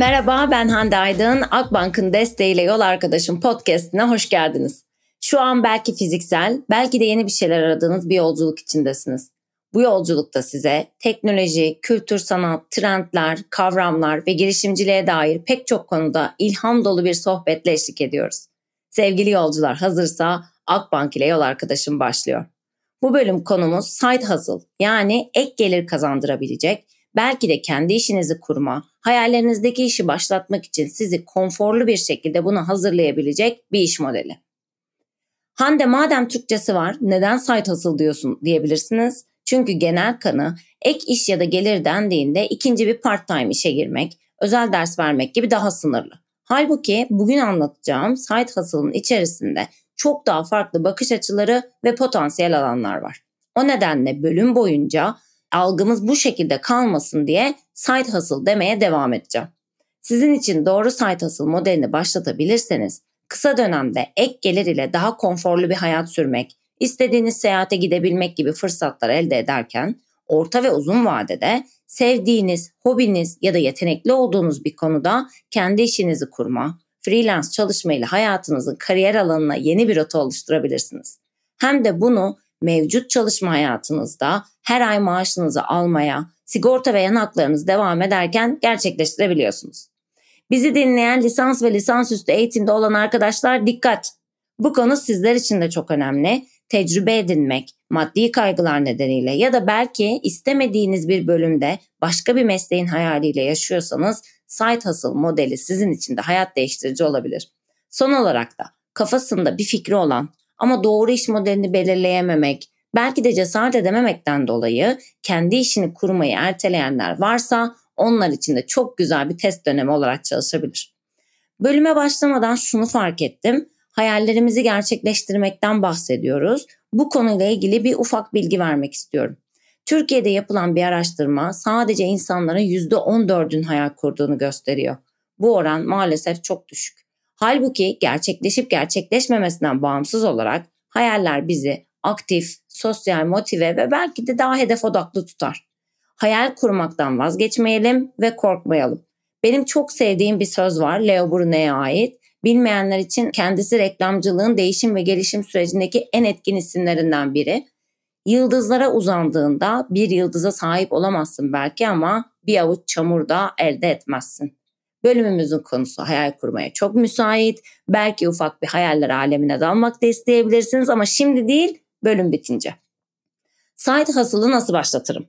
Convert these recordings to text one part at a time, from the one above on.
Merhaba ben Hande Aydın. Akbank'ın desteğiyle Yol Arkadaşım podcastine hoş geldiniz. Şu an belki fiziksel, belki de yeni bir şeyler aradığınız bir yolculuk içindesiniz. Bu yolculukta size teknoloji, kültür sanat, trendler, kavramlar ve girişimciliğe dair pek çok konuda ilham dolu bir sohbetle eşlik ediyoruz. Sevgili yolcular hazırsa Akbank ile Yol Arkadaşım başlıyor. Bu bölüm konumuz side hustle yani ek gelir kazandırabilecek, belki de kendi işinizi kurma, hayallerinizdeki işi başlatmak için sizi konforlu bir şekilde buna hazırlayabilecek bir iş modeli. Hande madem Türkçesi var neden side hustle diyorsun diyebilirsiniz. Çünkü genel kanı ek iş ya da gelir dendiğinde ikinci bir part time işe girmek, özel ders vermek gibi daha sınırlı. Halbuki bugün anlatacağım side hustle'ın içerisinde çok daha farklı bakış açıları ve potansiyel alanlar var. O nedenle bölüm boyunca algımız bu şekilde kalmasın diye side hustle demeye devam edeceğim. Sizin için doğru side hustle modelini başlatabilirseniz kısa dönemde ek gelir ile daha konforlu bir hayat sürmek, istediğiniz seyahate gidebilmek gibi fırsatlar elde ederken orta ve uzun vadede sevdiğiniz, hobiniz ya da yetenekli olduğunuz bir konuda kendi işinizi kurma, freelance çalışma ile hayatınızın kariyer alanına yeni bir rota oluşturabilirsiniz. Hem de bunu mevcut çalışma hayatınızda her ay maaşınızı almaya, sigorta ve yan haklarınız devam ederken gerçekleştirebiliyorsunuz. Bizi dinleyen lisans ve lisansüstü eğitimde olan arkadaşlar dikkat! Bu konu sizler için de çok önemli. Tecrübe edinmek, maddi kaygılar nedeniyle ya da belki istemediğiniz bir bölümde başka bir mesleğin hayaliyle yaşıyorsanız side hustle modeli sizin için de hayat değiştirici olabilir. Son olarak da kafasında bir fikri olan ama doğru iş modelini belirleyememek, belki de cesaret edememekten dolayı kendi işini kurmayı erteleyenler varsa onlar için de çok güzel bir test dönemi olarak çalışabilir. Bölüme başlamadan şunu fark ettim. Hayallerimizi gerçekleştirmekten bahsediyoruz. Bu konuyla ilgili bir ufak bilgi vermek istiyorum. Türkiye'de yapılan bir araştırma sadece insanların %14'ün hayal kurduğunu gösteriyor. Bu oran maalesef çok düşük. Halbuki gerçekleşip gerçekleşmemesinden bağımsız olarak hayaller bizi aktif, sosyal, motive ve belki de daha hedef odaklı tutar. Hayal kurmaktan vazgeçmeyelim ve korkmayalım. Benim çok sevdiğim bir söz var Leo Brunet'e ait. Bilmeyenler için kendisi reklamcılığın değişim ve gelişim sürecindeki en etkin isimlerinden biri. Yıldızlara uzandığında bir yıldıza sahip olamazsın belki ama bir avuç çamur da elde etmezsin. Bölümümüzün konusu hayal kurmaya çok müsait. Belki ufak bir hayaller alemine dalmak da isteyebilirsiniz ama şimdi değil bölüm bitince. Side hustle'ı nasıl başlatırım?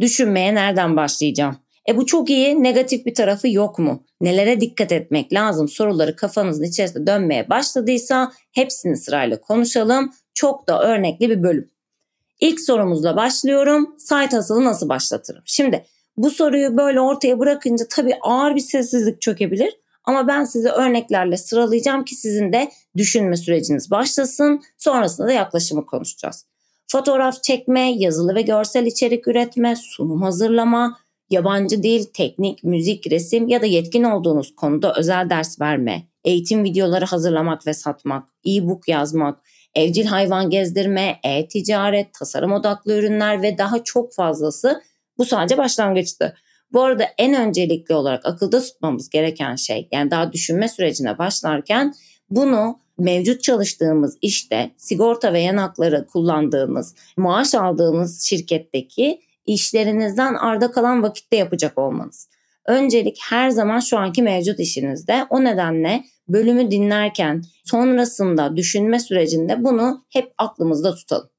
Düşünmeye nereden başlayacağım? E bu çok iyi, negatif bir tarafı yok mu? Nelere dikkat etmek lazım? Soruları kafanızın içerisinde dönmeye başladıysa hepsini sırayla konuşalım. Çok da örnekli bir bölüm. İlk sorumuzla başlıyorum. Site hustle'ı nasıl başlatırım? Şimdi bu soruyu böyle ortaya bırakınca tabii ağır bir sessizlik çökebilir. Ama ben size örneklerle sıralayacağım ki sizin de düşünme süreciniz başlasın. Sonrasında da yaklaşımı konuşacağız. Fotoğraf çekme, yazılı ve görsel içerik üretme, sunum hazırlama, yabancı dil, teknik, müzik, resim ya da yetkin olduğunuz konuda özel ders verme, eğitim videoları hazırlamak ve satmak, e-book yazmak, evcil hayvan gezdirme, e-ticaret, tasarım odaklı ürünler ve daha çok fazlası bu sadece başlangıçtı. Bu arada en öncelikli olarak akılda tutmamız gereken şey yani daha düşünme sürecine başlarken bunu mevcut çalıştığımız işte sigorta ve yanakları kullandığınız, maaş aldığınız şirketteki işlerinizden arda kalan vakitte yapacak olmanız. Öncelik her zaman şu anki mevcut işinizde. O nedenle bölümü dinlerken sonrasında düşünme sürecinde bunu hep aklımızda tutalım.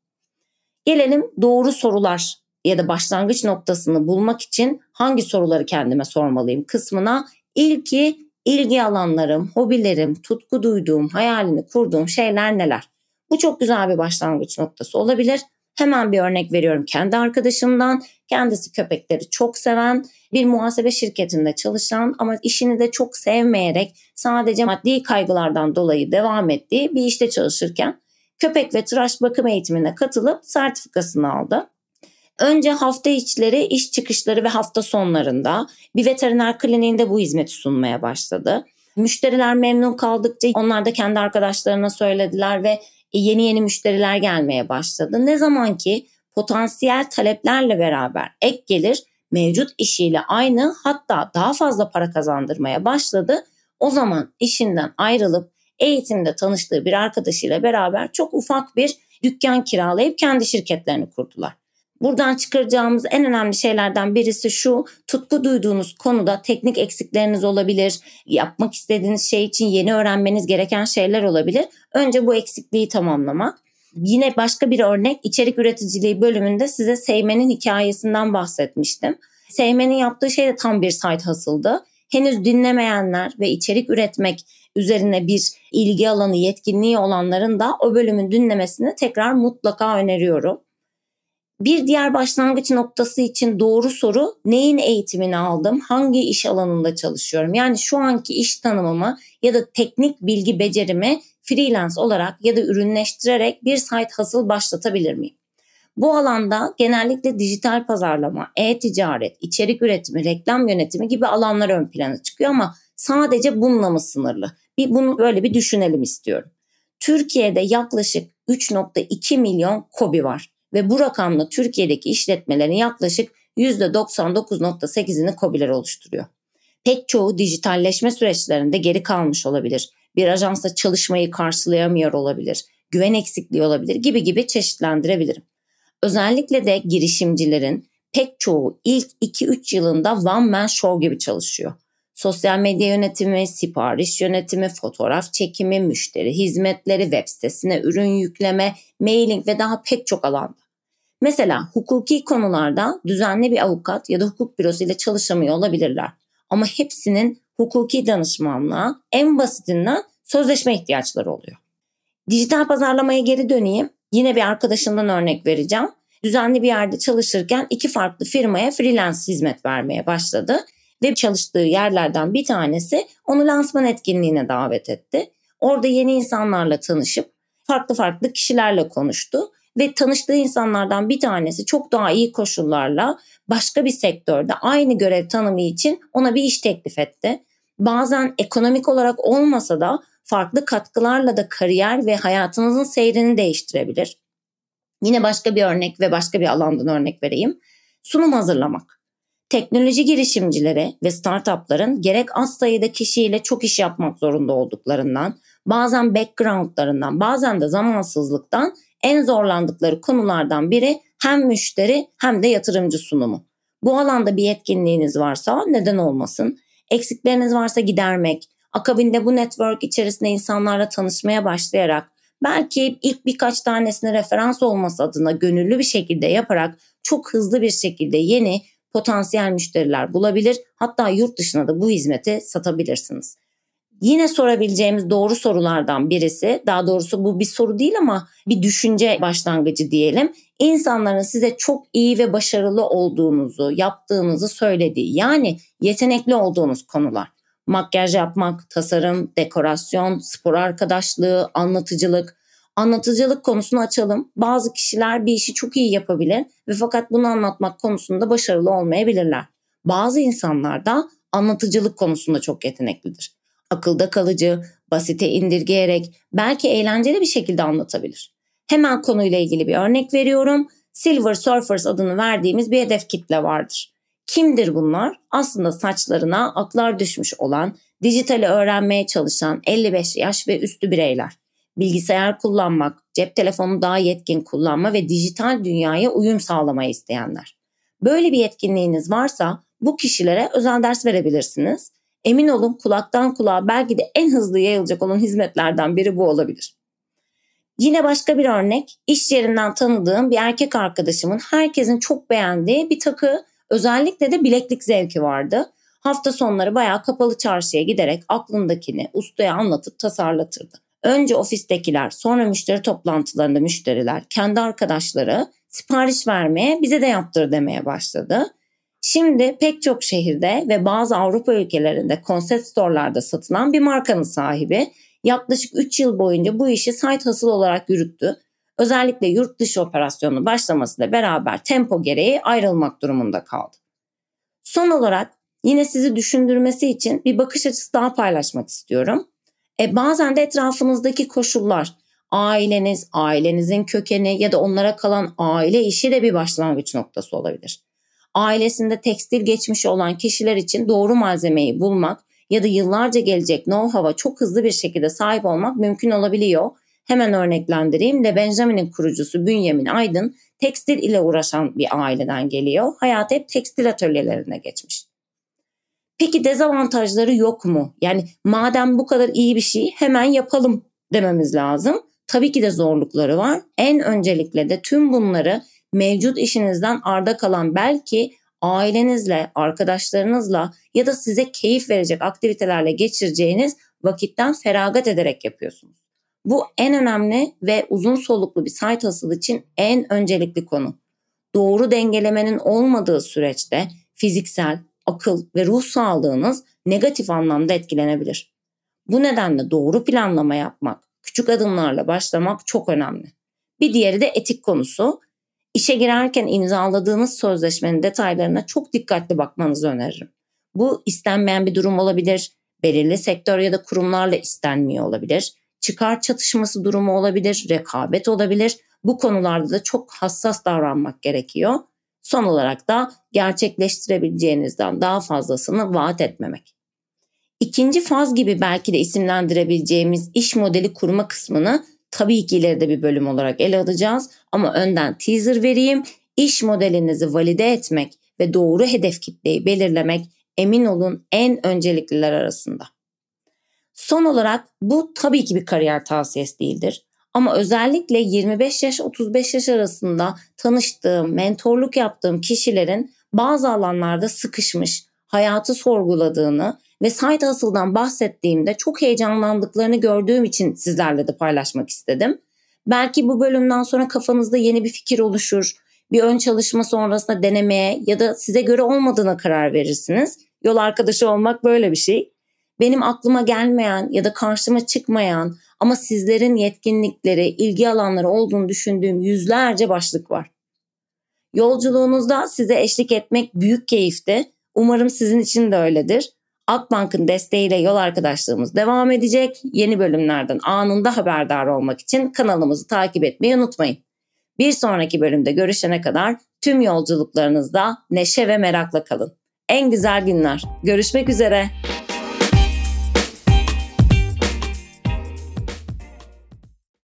Gelelim doğru sorular ya da başlangıç noktasını bulmak için hangi soruları kendime sormalıyım kısmına ilki ilgi alanlarım, hobilerim, tutku duyduğum, hayalini kurduğum şeyler neler? Bu çok güzel bir başlangıç noktası olabilir. Hemen bir örnek veriyorum kendi arkadaşımdan. Kendisi köpekleri çok seven, bir muhasebe şirketinde çalışan ama işini de çok sevmeyerek sadece maddi kaygılardan dolayı devam ettiği bir işte çalışırken köpek ve tıraş bakım eğitimine katılıp sertifikasını aldı. Önce hafta içleri, iş çıkışları ve hafta sonlarında bir veteriner kliniğinde bu hizmeti sunmaya başladı. Müşteriler memnun kaldıkça onlar da kendi arkadaşlarına söylediler ve yeni yeni müşteriler gelmeye başladı. Ne zaman ki potansiyel taleplerle beraber ek gelir mevcut işiyle aynı hatta daha fazla para kazandırmaya başladı. O zaman işinden ayrılıp eğitimde tanıştığı bir arkadaşıyla beraber çok ufak bir dükkan kiralayıp kendi şirketlerini kurdular. Buradan çıkaracağımız en önemli şeylerden birisi şu, tutku duyduğunuz konuda teknik eksikleriniz olabilir, yapmak istediğiniz şey için yeni öğrenmeniz gereken şeyler olabilir. Önce bu eksikliği tamamlamak. Yine başka bir örnek içerik üreticiliği bölümünde size Seymen'in hikayesinden bahsetmiştim. Seymen'in yaptığı şey de tam bir site hasıldı. Henüz dinlemeyenler ve içerik üretmek üzerine bir ilgi alanı, yetkinliği olanların da o bölümün dinlemesini tekrar mutlaka öneriyorum. Bir diğer başlangıç noktası için doğru soru neyin eğitimini aldım, hangi iş alanında çalışıyorum? Yani şu anki iş tanımımı ya da teknik bilgi becerimi freelance olarak ya da ürünleştirerek bir site hasıl başlatabilir miyim? Bu alanda genellikle dijital pazarlama, e-ticaret, içerik üretimi, reklam yönetimi gibi alanlar ön plana çıkıyor ama sadece bununla mı sınırlı? Bir bunu böyle bir düşünelim istiyorum. Türkiye'de yaklaşık 3.2 milyon kobi var ve bu rakamla Türkiye'deki işletmelerin yaklaşık %99.8'ini kobiler oluşturuyor. Pek çoğu dijitalleşme süreçlerinde geri kalmış olabilir. Bir ajansa çalışmayı karşılayamıyor olabilir. Güven eksikliği olabilir gibi gibi çeşitlendirebilirim. Özellikle de girişimcilerin pek çoğu ilk 2-3 yılında one man show gibi çalışıyor. Sosyal medya yönetimi, sipariş yönetimi, fotoğraf çekimi, müşteri hizmetleri, web sitesine ürün yükleme, mailing ve daha pek çok alanda. Mesela hukuki konularda düzenli bir avukat ya da hukuk bürosu ile çalışamıyor olabilirler. Ama hepsinin hukuki danışmanlığa en basitinden sözleşme ihtiyaçları oluyor. Dijital pazarlamaya geri döneyim. Yine bir arkadaşımdan örnek vereceğim. Düzenli bir yerde çalışırken iki farklı firmaya freelance hizmet vermeye başladı ve çalıştığı yerlerden bir tanesi onu lansman etkinliğine davet etti. Orada yeni insanlarla tanışıp farklı farklı kişilerle konuştu ve tanıştığı insanlardan bir tanesi çok daha iyi koşullarla başka bir sektörde aynı görev tanımı için ona bir iş teklif etti. Bazen ekonomik olarak olmasa da farklı katkılarla da kariyer ve hayatınızın seyrini değiştirebilir. Yine başka bir örnek ve başka bir alandan örnek vereyim. Sunum hazırlamak. Teknoloji girişimcileri ve startupların gerek az sayıda kişiyle çok iş yapmak zorunda olduklarından, bazen backgroundlarından, bazen de zamansızlıktan en zorlandıkları konulardan biri hem müşteri hem de yatırımcı sunumu. Bu alanda bir yetkinliğiniz varsa neden olmasın? Eksikleriniz varsa gidermek, akabinde bu network içerisinde insanlarla tanışmaya başlayarak belki ilk birkaç tanesine referans olması adına gönüllü bir şekilde yaparak çok hızlı bir şekilde yeni potansiyel müşteriler bulabilir. Hatta yurt dışına da bu hizmeti satabilirsiniz. Yine sorabileceğimiz doğru sorulardan birisi, daha doğrusu bu bir soru değil ama bir düşünce başlangıcı diyelim. İnsanların size çok iyi ve başarılı olduğunuzu, yaptığınızı söylediği yani yetenekli olduğunuz konular. Makyaj yapmak, tasarım, dekorasyon, spor arkadaşlığı, anlatıcılık. Anlatıcılık konusunu açalım. Bazı kişiler bir işi çok iyi yapabilir ve fakat bunu anlatmak konusunda başarılı olmayabilirler. Bazı insanlar da anlatıcılık konusunda çok yeteneklidir akılda kalıcı, basite indirgeyerek belki eğlenceli bir şekilde anlatabilir. Hemen konuyla ilgili bir örnek veriyorum. Silver Surfers adını verdiğimiz bir hedef kitle vardır. Kimdir bunlar? Aslında saçlarına aklar düşmüş olan, dijitali öğrenmeye çalışan 55 yaş ve üstü bireyler. Bilgisayar kullanmak, cep telefonu daha yetkin kullanma ve dijital dünyaya uyum sağlamayı isteyenler. Böyle bir yetkinliğiniz varsa bu kişilere özel ders verebilirsiniz Emin olun kulaktan kulağa belki de en hızlı yayılacak olan hizmetlerden biri bu olabilir. Yine başka bir örnek, iş yerinden tanıdığım bir erkek arkadaşımın herkesin çok beğendiği bir takı, özellikle de bileklik zevki vardı. Hafta sonları bayağı kapalı çarşıya giderek aklındakini ustaya anlatıp tasarlatırdı. Önce ofistekiler, sonra müşteri toplantılarında müşteriler, kendi arkadaşları sipariş vermeye bize de yaptır demeye başladı. Şimdi pek çok şehirde ve bazı Avrupa ülkelerinde konsept storelarda satılan bir markanın sahibi yaklaşık 3 yıl boyunca bu işi site hasıl olarak yürüttü. Özellikle yurt dışı operasyonu başlamasıyla beraber tempo gereği ayrılmak durumunda kaldı. Son olarak yine sizi düşündürmesi için bir bakış açısı daha paylaşmak istiyorum. E, bazen de etrafınızdaki koşullar, aileniz, ailenizin kökeni ya da onlara kalan aile işi de bir başlangıç noktası olabilir. ailesinde tekstil geçmişi olan kişiler için doğru malzemeyi bulmak ya da yıllarca gelecek know-how'a çok hızlı bir şekilde sahip olmak mümkün olabiliyor. Hemen örneklendireyim. Le Benjamin'in kurucusu Bünyamin Aydın tekstil ile uğraşan bir aileden geliyor. Hayat hep tekstil atölyelerine geçmiş. Peki dezavantajları yok mu? Yani madem bu kadar iyi bir şey hemen yapalım dememiz lazım. Tabii ki de zorlukları var. En öncelikle de tüm bunları mevcut işinizden arda kalan belki ailenizle, arkadaşlarınızla ya da size keyif verecek aktivitelerle geçireceğiniz vakitten feragat ederek yapıyorsunuz. Bu en önemli ve uzun soluklu bir site hustle için en öncelikli konu. Doğru dengelemenin olmadığı süreçte fiziksel, akıl ve ruh sağlığınız negatif anlamda etkilenebilir. Bu nedenle doğru planlama yapmak, küçük adımlarla başlamak çok önemli. Bir diğeri de etik konusu. İşe girerken imzaladığınız sözleşmenin detaylarına çok dikkatli bakmanızı öneririm. Bu istenmeyen bir durum olabilir, belirli sektör ya da kurumlarla istenmiyor olabilir, çıkar çatışması durumu olabilir, rekabet olabilir. Bu konularda da çok hassas davranmak gerekiyor. Son olarak da gerçekleştirebileceğinizden daha fazlasını vaat etmemek. İkinci faz gibi belki de isimlendirebileceğimiz iş modeli kurma kısmını tabii ki ileride bir bölüm olarak ele alacağız ama önden teaser vereyim. İş modelinizi valide etmek ve doğru hedef kitleyi belirlemek emin olun en öncelikliler arasında. Son olarak bu tabii ki bir kariyer tavsiyesi değildir. Ama özellikle 25 yaş 35 yaş arasında tanıştığım, mentorluk yaptığım kişilerin bazı alanlarda sıkışmış, hayatı sorguladığını ve site hustle'dan bahsettiğimde çok heyecanlandıklarını gördüğüm için sizlerle de paylaşmak istedim. Belki bu bölümden sonra kafanızda yeni bir fikir oluşur. Bir ön çalışma sonrasında denemeye ya da size göre olmadığına karar verirsiniz. Yol arkadaşı olmak böyle bir şey. Benim aklıma gelmeyen ya da karşıma çıkmayan ama sizlerin yetkinlikleri, ilgi alanları olduğunu düşündüğüm yüzlerce başlık var. Yolculuğunuzda size eşlik etmek büyük keyifti. Umarım sizin için de öyledir. Akbank'ın desteğiyle yol arkadaşlığımız devam edecek. Yeni bölümlerden anında haberdar olmak için kanalımızı takip etmeyi unutmayın. Bir sonraki bölümde görüşene kadar tüm yolculuklarınızda neşe ve merakla kalın. En güzel günler. Görüşmek üzere.